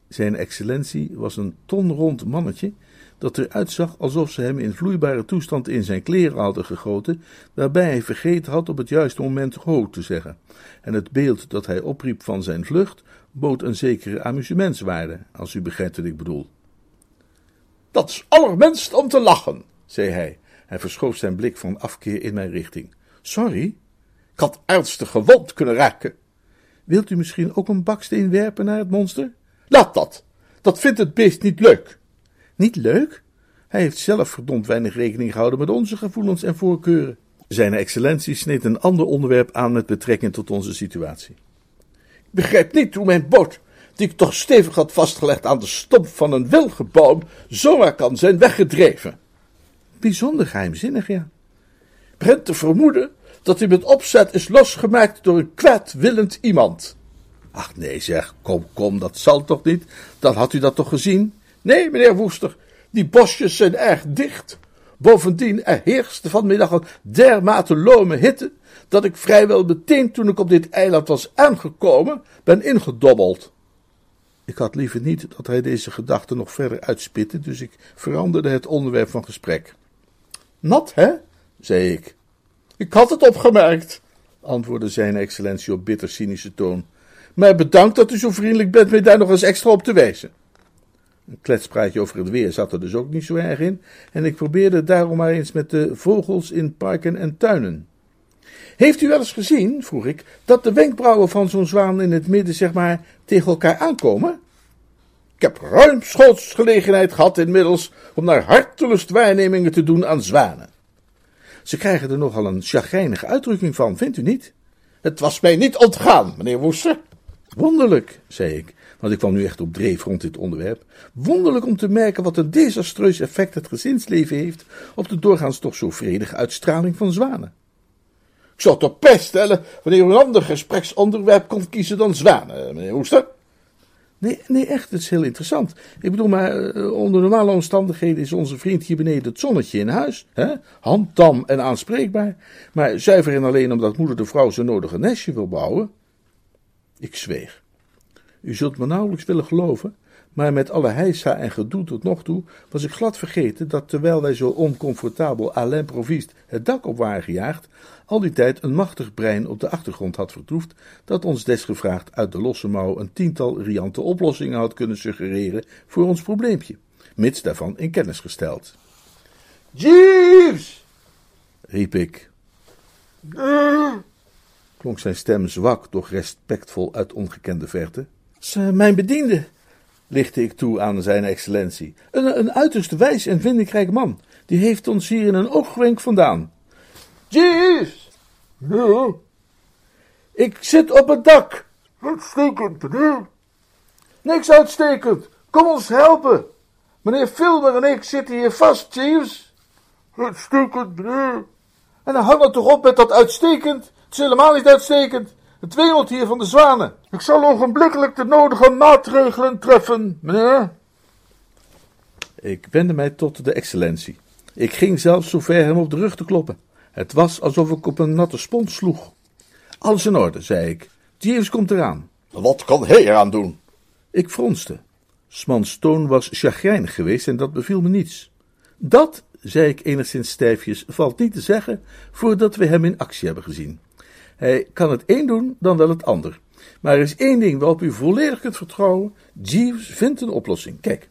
Zijn excellentie was een tonrond mannetje, dat eruit zag alsof ze hem in vloeibare toestand in zijn kleren hadden gegoten, waarbij hij vergeten had op het juiste moment ho te zeggen. En het beeld dat hij opriep van zijn vlucht bood een zekere amusementswaarde, als u begrijpt wat ik bedoel. Dat is allerminst om te lachen, zei hij. Hij verschoof zijn blik van afkeer in mijn richting. Sorry? Ik had ernstig gewond kunnen raken. Wilt u misschien ook een baksteen werpen naar het monster? Laat dat. Dat vindt het beest niet leuk. Niet leuk? Hij heeft zelf verdomd weinig rekening gehouden met onze gevoelens en voorkeuren. Zijn excellentie sneed een ander onderwerp aan met betrekking tot onze situatie. Ik begrijp niet hoe mijn boot, die ik toch stevig had vastgelegd aan de stomp van een wilgeboom, zomaar kan zijn weggedreven. Bijzonder geheimzinnig, ja. Begint te vermoeden dat hij met opzet is losgemaakt door een kwaadwillend iemand. Ach nee, zeg, kom, kom, dat zal toch niet? Dan had u dat toch gezien? Nee, meneer Woester, die bosjes zijn erg dicht. Bovendien, er heerste vanmiddag een dermate lome hitte, dat ik vrijwel meteen toen ik op dit eiland was aangekomen, ben ingedobbeld. Ik had liever niet dat hij deze gedachte nog verder uitspitte, dus ik veranderde het onderwerp van gesprek. Nat, hè? zei ik. Ik had het opgemerkt, antwoordde zijn excellentie op bitter cynische toon. Maar bedankt dat u zo vriendelijk bent mij daar nog eens extra op te wijzen. Een kletspraatje over het weer zat er dus ook niet zo erg in, en ik probeerde daarom maar eens met de vogels in parken en tuinen. Heeft u wel eens gezien, vroeg ik, dat de wenkbrauwen van zo'n zwaan in het midden, zeg maar, tegen elkaar aankomen? Ik heb ruimschoots gelegenheid gehad inmiddels om naar hartelust waarnemingen te doen aan zwanen. Ze krijgen er nogal een chagrijnige uitdrukking van, vindt u niet? Het was mij niet ontgaan, meneer Woester. Wonderlijk, zei ik, want ik kwam nu echt op dreef rond dit onderwerp. Wonderlijk om te merken wat een desastreus effect het gezinsleven heeft op de doorgaans toch zo vredige uitstraling van zwanen. Ik zou toch pest stellen wanneer u een ander gespreksonderwerp kon kiezen dan zwanen, meneer Woester. Nee, nee, echt, het is heel interessant. Ik bedoel, maar uh, onder normale omstandigheden is onze vriend hier beneden het zonnetje in huis. Hè? Handtam en aanspreekbaar. Maar zuiver en alleen omdat moeder de vrouw zijn nodige nestje wil bouwen. Ik zweeg. U zult me nauwelijks willen geloven, maar met alle heisa en gedoe tot nog toe was ik glad vergeten dat terwijl wij zo oncomfortabel à l'improviste het dak op waren gejaagd, al die tijd een machtig brein op de achtergrond had vertoefd, dat ons desgevraagd uit de losse mouw een tiental riante oplossingen had kunnen suggereren voor ons probleempje, mits daarvan in kennis gesteld. Jeeves! riep ik. Klonk zijn stem zwak, doch respectvol uit ongekende verte. Mijn bediende, lichtte ik toe aan zijn excellentie. Een, een uiterst wijs en vindingrijk man. Die heeft ons hier in een oogwenk vandaan. Jeeves! Ja? Ik zit op het dak. Uitstekend, meneer. Niks uitstekend. Kom ons helpen. Meneer Filmer en ik zitten hier vast, Jeeves. Uitstekend, meneer. En dan hang het toch op met dat uitstekend. Het is helemaal niet uitstekend. Het wemelt hier van de zwanen. Ik zal ogenblikkelijk de nodige maatregelen treffen, meneer. Ik wendde mij tot de excellentie. Ik ging zelfs zover hem op de rug te kloppen. Het was alsof ik op een natte spons sloeg. Alles in orde, zei ik. Jeeves komt eraan. Wat kan hij eraan doen? Ik fronste. Smans toon was chagrijnig geweest en dat beviel me niets. Dat, zei ik enigszins stijfjes, valt niet te zeggen voordat we hem in actie hebben gezien. Hij kan het een doen, dan wel het ander. Maar er is één ding waarop u volledig kunt vertrouwen. Jeeves vindt een oplossing. Kijk,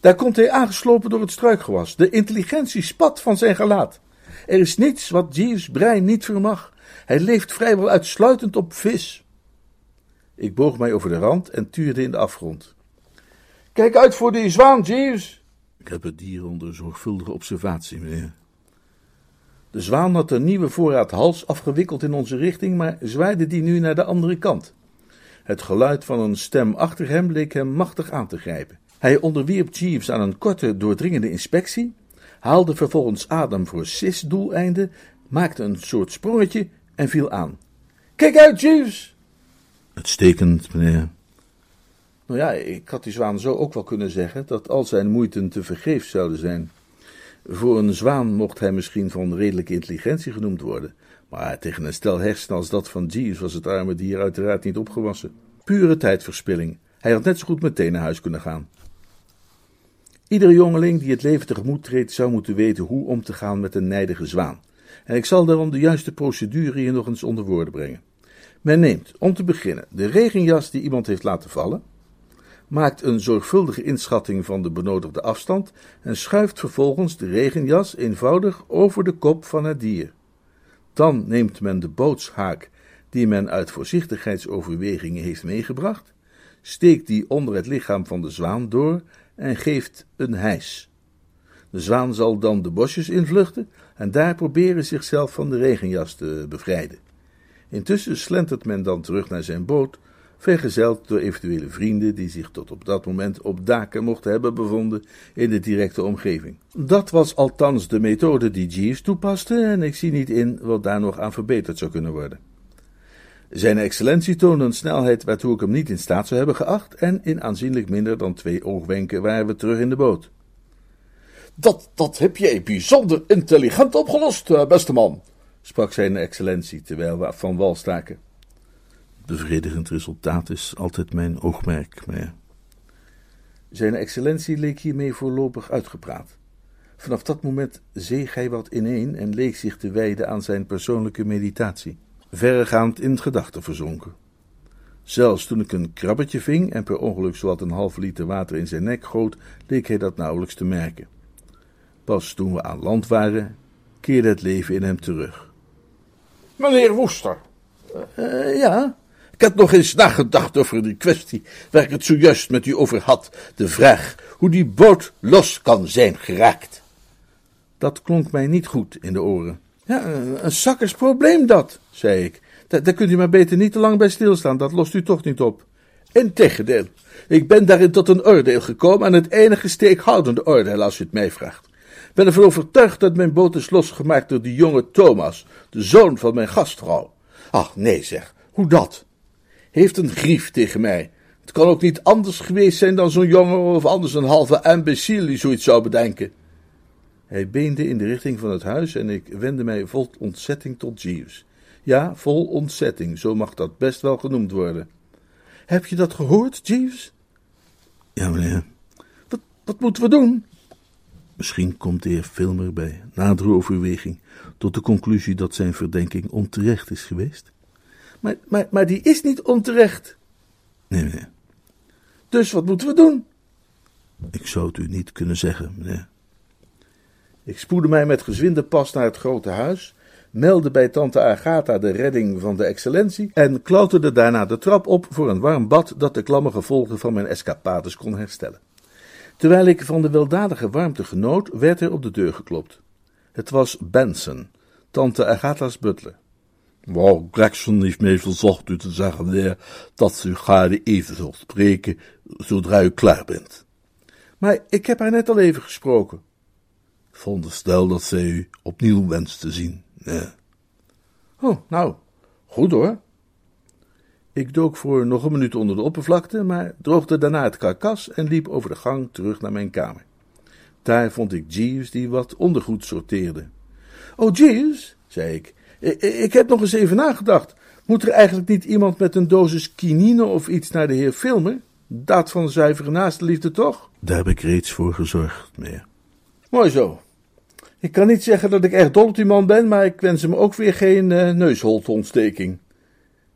daar komt hij aangeslopen door het struikgewas. De intelligentie spat van zijn gelaat. Er is niets wat Jeeves brein niet vermag. Hij leeft vrijwel uitsluitend op vis. Ik boog mij over de rand en tuurde in de afgrond. Kijk uit voor die zwaan, Jeeves. Ik heb het dier onder zorgvuldige observatie, meneer. De zwaan had een nieuwe voorraad hals afgewikkeld in onze richting, maar zwaaide die nu naar de andere kant. Het geluid van een stem achter hem leek hem machtig aan te grijpen. Hij onderwierp Jeeves aan een korte, doordringende inspectie, haalde vervolgens adem voor cis-doeleinden, maakte een soort sprongetje en viel aan. Kijk uit, Jeeves! Uitstekend, meneer. Nou ja, ik had die zwaan zo ook wel kunnen zeggen dat al zijn moeiten te vergeefs zouden zijn. Voor een zwaan mocht hij misschien van redelijke intelligentie genoemd worden, maar tegen een stel hersenen als dat van Jeeves was het arme dier uiteraard niet opgewassen. Pure tijdverspilling. Hij had net zo goed meteen naar huis kunnen gaan. Iedere jongeling die het leven tegemoet treedt, zou moeten weten hoe om te gaan met een nijdige zwaan. En ik zal daarom de juiste procedure hier nog eens onder woorden brengen. Men neemt, om te beginnen, de regenjas die iemand heeft laten vallen, maakt een zorgvuldige inschatting van de benodigde afstand en schuift vervolgens de regenjas eenvoudig over de kop van het dier. Dan neemt men de bootshaak die men uit voorzichtigheidsoverwegingen heeft meegebracht, steekt die onder het lichaam van de zwaan door en geeft een hijs. De zwaan zal dan de bosjes invluchten en daar proberen zichzelf van de regenjas te bevrijden. Intussen slentert men dan terug naar zijn boot, vergezeld door eventuele vrienden die zich tot op dat moment op daken mochten hebben bevonden in de directe omgeving. Dat was althans de methode die Jeeves toepaste en ik zie niet in wat daar nog aan verbeterd zou kunnen worden. Zijn excellentie toonde een snelheid waartoe ik hem niet in staat zou hebben geacht en in aanzienlijk minder dan twee oogwenken waren we terug in de boot. Dat, dat heb jij bijzonder intelligent opgelost, eh, beste man, sprak zijn excellentie terwijl we van wal staken. Bevredigend resultaat is altijd mijn oogmerk, meneer. Zijn excellentie leek hiermee voorlopig uitgepraat. Vanaf dat moment zeeg hij wat ineen en leek zich te wijden aan zijn persoonlijke meditatie, verregaand in gedachten verzonken. Zelfs toen ik een krabbetje ving en per ongeluk zowat een half liter water in zijn nek goot, leek hij dat nauwelijks te merken. Pas toen we aan land waren, keerde het leven in hem terug. Meneer Woester. Uh, ja? Ik had nog eens nagedacht over die kwestie waar ik het zojuist met u over had. De vraag hoe die boot los kan zijn geraakt. Dat klonk mij niet goed in de oren. Ja, een zakkersprobleem dat, zei ik. Daar, daar kunt u maar beter niet te lang bij stilstaan, dat lost u toch niet op. Integendeel, ik ben daarin tot een oordeel gekomen en het enige steekhoudende oordeel als u het mij vraagt. Ik ben ervan overtuigd dat mijn boot is losgemaakt door die jonge Thomas, de zoon van mijn gastvrouw. Ach, nee zeg, hoe dat? Heeft een grief tegen mij. Het kan ook niet anders geweest zijn dan zo'n jongen of anders een halve imbecile die zoiets zou bedenken. Hij beende in de richting van het huis en ik wendde mij vol ontzetting tot Jeeves. Ja, vol ontzetting, zo mag dat best wel genoemd worden. Heb je dat gehoord, Jeeves? Ja, meneer. Wat, wat moeten we doen? Misschien komt de heer Filmer bij nadere overweging tot de conclusie dat zijn verdenking onterecht is geweest. Maar, maar, maar die is niet onterecht. Nee, meneer. Dus wat moeten we doen? Ik zou het u niet kunnen zeggen, meneer. Ik spoedde mij met gezwinde pas naar het grote huis, meldde bij tante Agatha de redding van de excellentie en klauterde daarna de trap op voor een warm bad dat de klamme gevolgen van mijn escapades kon herstellen. Terwijl ik van de weldadige warmte genoot, werd er op de deur geklopt. Het was Benson, tante Agatha's butler. Mevrouw Gregson heeft mij verzocht u te zeggen, meneer, dat u graag even zult spreken, zodra u klaar bent. Maar ik heb haar net al even gesproken. Ik veronderstel dat zij u opnieuw wenst te zien, ja. Oh, nou, goed hoor. Ik dook voor nog een minuut onder de oppervlakte, maar droogde daarna het karkas en liep over de gang terug naar mijn kamer. Daar vond ik Jeeves die wat ondergoed sorteerde. Oh, Jeeves, zei ik, ik heb nog eens even nagedacht. Moet er eigenlijk niet iemand met een dosis kinine of iets naar de heer Filmer? Daad van zuivere naaste liefde toch? Daar heb ik reeds voor gezorgd, meneer. Mooi zo. Ik kan niet zeggen dat ik echt dol op die man ben, maar ik wens hem ook weer geen uh, neusholteontsteking.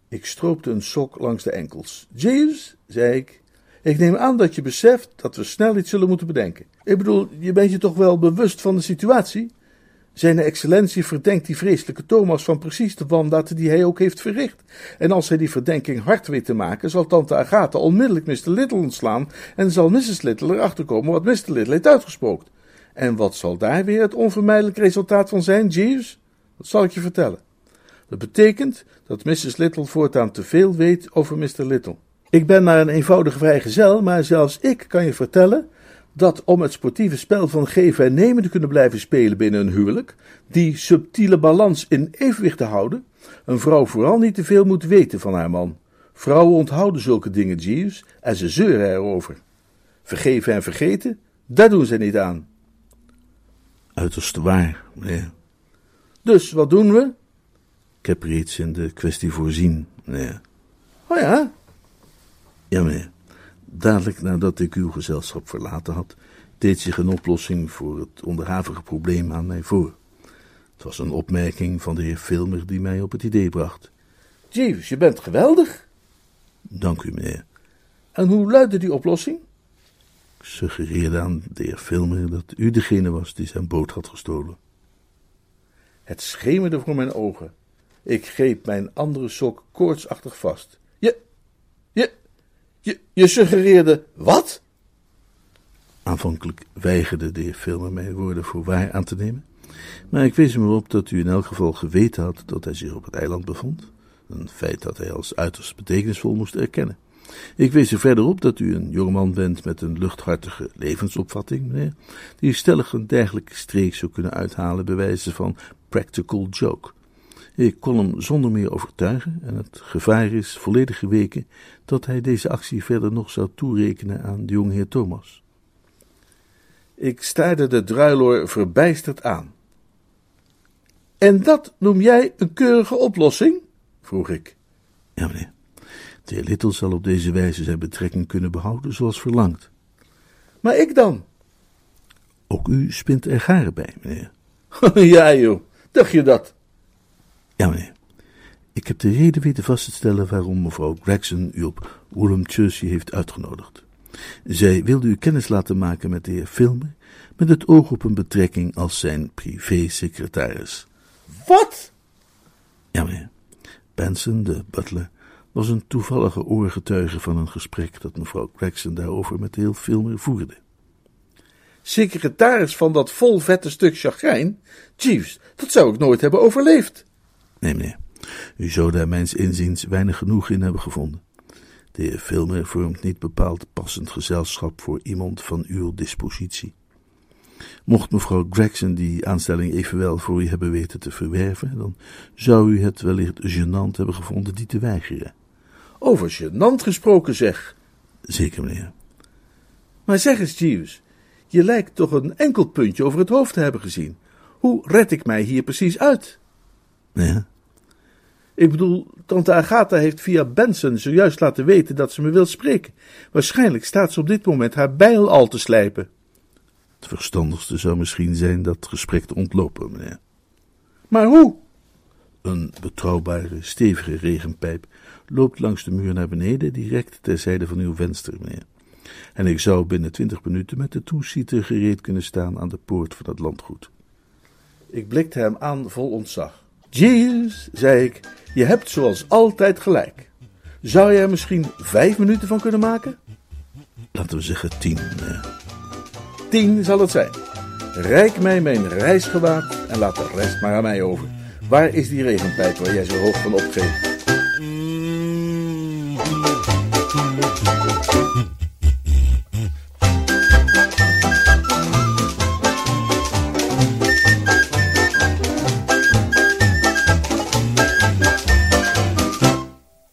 Ik stroopte een sok langs de enkels. Jeeves, zei ik, ik neem aan dat je beseft dat we snel iets zullen moeten bedenken. Ik bedoel, je bent je toch wel bewust van de situatie? Zijn excellentie verdenkt die vreselijke Thomas van precies de wandaad die hij ook heeft verricht. En als hij die verdenking hard weet te maken, zal tante Agatha onmiddellijk Mr. Little ontslaan en zal Mrs. Little erachter komen wat Mr. Little heeft uitgesproken. En wat zal daar weer het onvermijdelijk resultaat van zijn, Jeeves? Dat zal ik je vertellen. Dat betekent dat Mrs. Little voortaan te veel weet over Mr. Little. Ik ben maar een eenvoudige vrijgezel, maar zelfs ik kan je vertellen dat om het sportieve spel van geven en nemen te kunnen blijven spelen binnen een huwelijk, die subtiele balans in evenwicht te houden, een vrouw vooral niet te veel moet weten van haar man. Vrouwen onthouden zulke dingen, Jeeves, en ze zeuren erover. Vergeven en vergeten, daar doen ze niet aan. Uiterst waar, meneer. Dus wat doen we? Ik heb reeds in de kwestie voorzien, meneer. Oh ja? Ja, meneer. Dadelijk nadat ik uw gezelschap verlaten had, deed zich een oplossing voor het onderhavige probleem aan mij voor. Het was een opmerking van de heer Filmer die mij op het idee bracht. Jeeves, je bent geweldig. Dank u, meneer. En hoe luidde die oplossing? Ik suggereerde aan de heer Filmer dat u degene was die zijn boot had gestolen. Het schemerde voor mijn ogen. Ik greep mijn andere sok koortsachtig vast. Je, je, je, suggereerde wat? Aanvankelijk weigerde de heer Filmer mijn woorden voor waar aan te nemen, maar ik wees hem erop dat u in elk geval geweten had dat hij zich op het eiland bevond, een feit dat hij als uiterst betekenisvol moest erkennen. Ik wees er verder op dat u een jongeman bent met een luchthartige levensopvatting, meneer, die stellig een dergelijke streek zou kunnen uithalen bij wijze van practical joke. Ik kon hem zonder meer overtuigen en het gevaar is volledig geweken dat hij deze actie verder nog zou toerekenen aan de jongeheer Thomas. Ik staarde de druiloor verbijsterd aan. En dat noem jij een keurige oplossing? vroeg ik. Ja, meneer. De heer Little zal op deze wijze zijn betrekking kunnen behouden zoals verlangd. Maar ik dan? Ook u spint er garen bij, meneer. ja, joh. Dacht je dat? Ja, meneer. Ik heb de reden weten vast te stellen waarom mevrouw Gregson u op Woolham Chelsea heeft uitgenodigd. Zij wilde u kennis laten maken met de heer Filmer, met het oog op een betrekking als zijn privé-secretaris. Wat? Ja, meneer. Benson, de butler, was een toevallige oorgetuige van een gesprek dat mevrouw Gregson daarover met de heer Filmer voerde. Secretaris van dat volvette stuk chagrijn? Jeeves, dat zou ik nooit hebben overleefd. Nee, meneer. U zou daar mijns inziens weinig genoeg in hebben gevonden. De heer Filmer vormt niet bepaald passend gezelschap voor iemand van uw dispositie. Mocht mevrouw Gregson die aanstelling evenwel voor u hebben weten te verwerven, dan zou u het wellicht gênant hebben gevonden die te weigeren. Over gênant gesproken, zeg. Zeker, meneer. Maar zeg eens, Jeeves, je lijkt toch een enkel puntje over het hoofd te hebben gezien. Hoe red ik mij hier precies uit? Ja? Ik bedoel, tante Agatha heeft via Benson zojuist laten weten dat ze me wil spreken. Waarschijnlijk staat ze op dit moment haar bijl al te slijpen. Het verstandigste zou misschien zijn dat gesprek te ontlopen, meneer. Maar hoe? Een betrouwbare, stevige regenpijp loopt langs de muur naar beneden, direct terzijde van uw venster, meneer. En ik zou binnen twintig minuten met de toesieter gereed kunnen staan aan de poort van het landgoed. Ik blikte hem aan vol ontzag. Jeeves, zei ik, je hebt zoals altijd gelijk. Zou je er misschien vijf minuten van kunnen maken? Laten we zeggen tien, meneer. Tien zal het zijn. Rijk mij mijn reisgewaad en laat de rest maar aan mij over. Waar is die regenpijp waar jij zo hoog van opgeeft?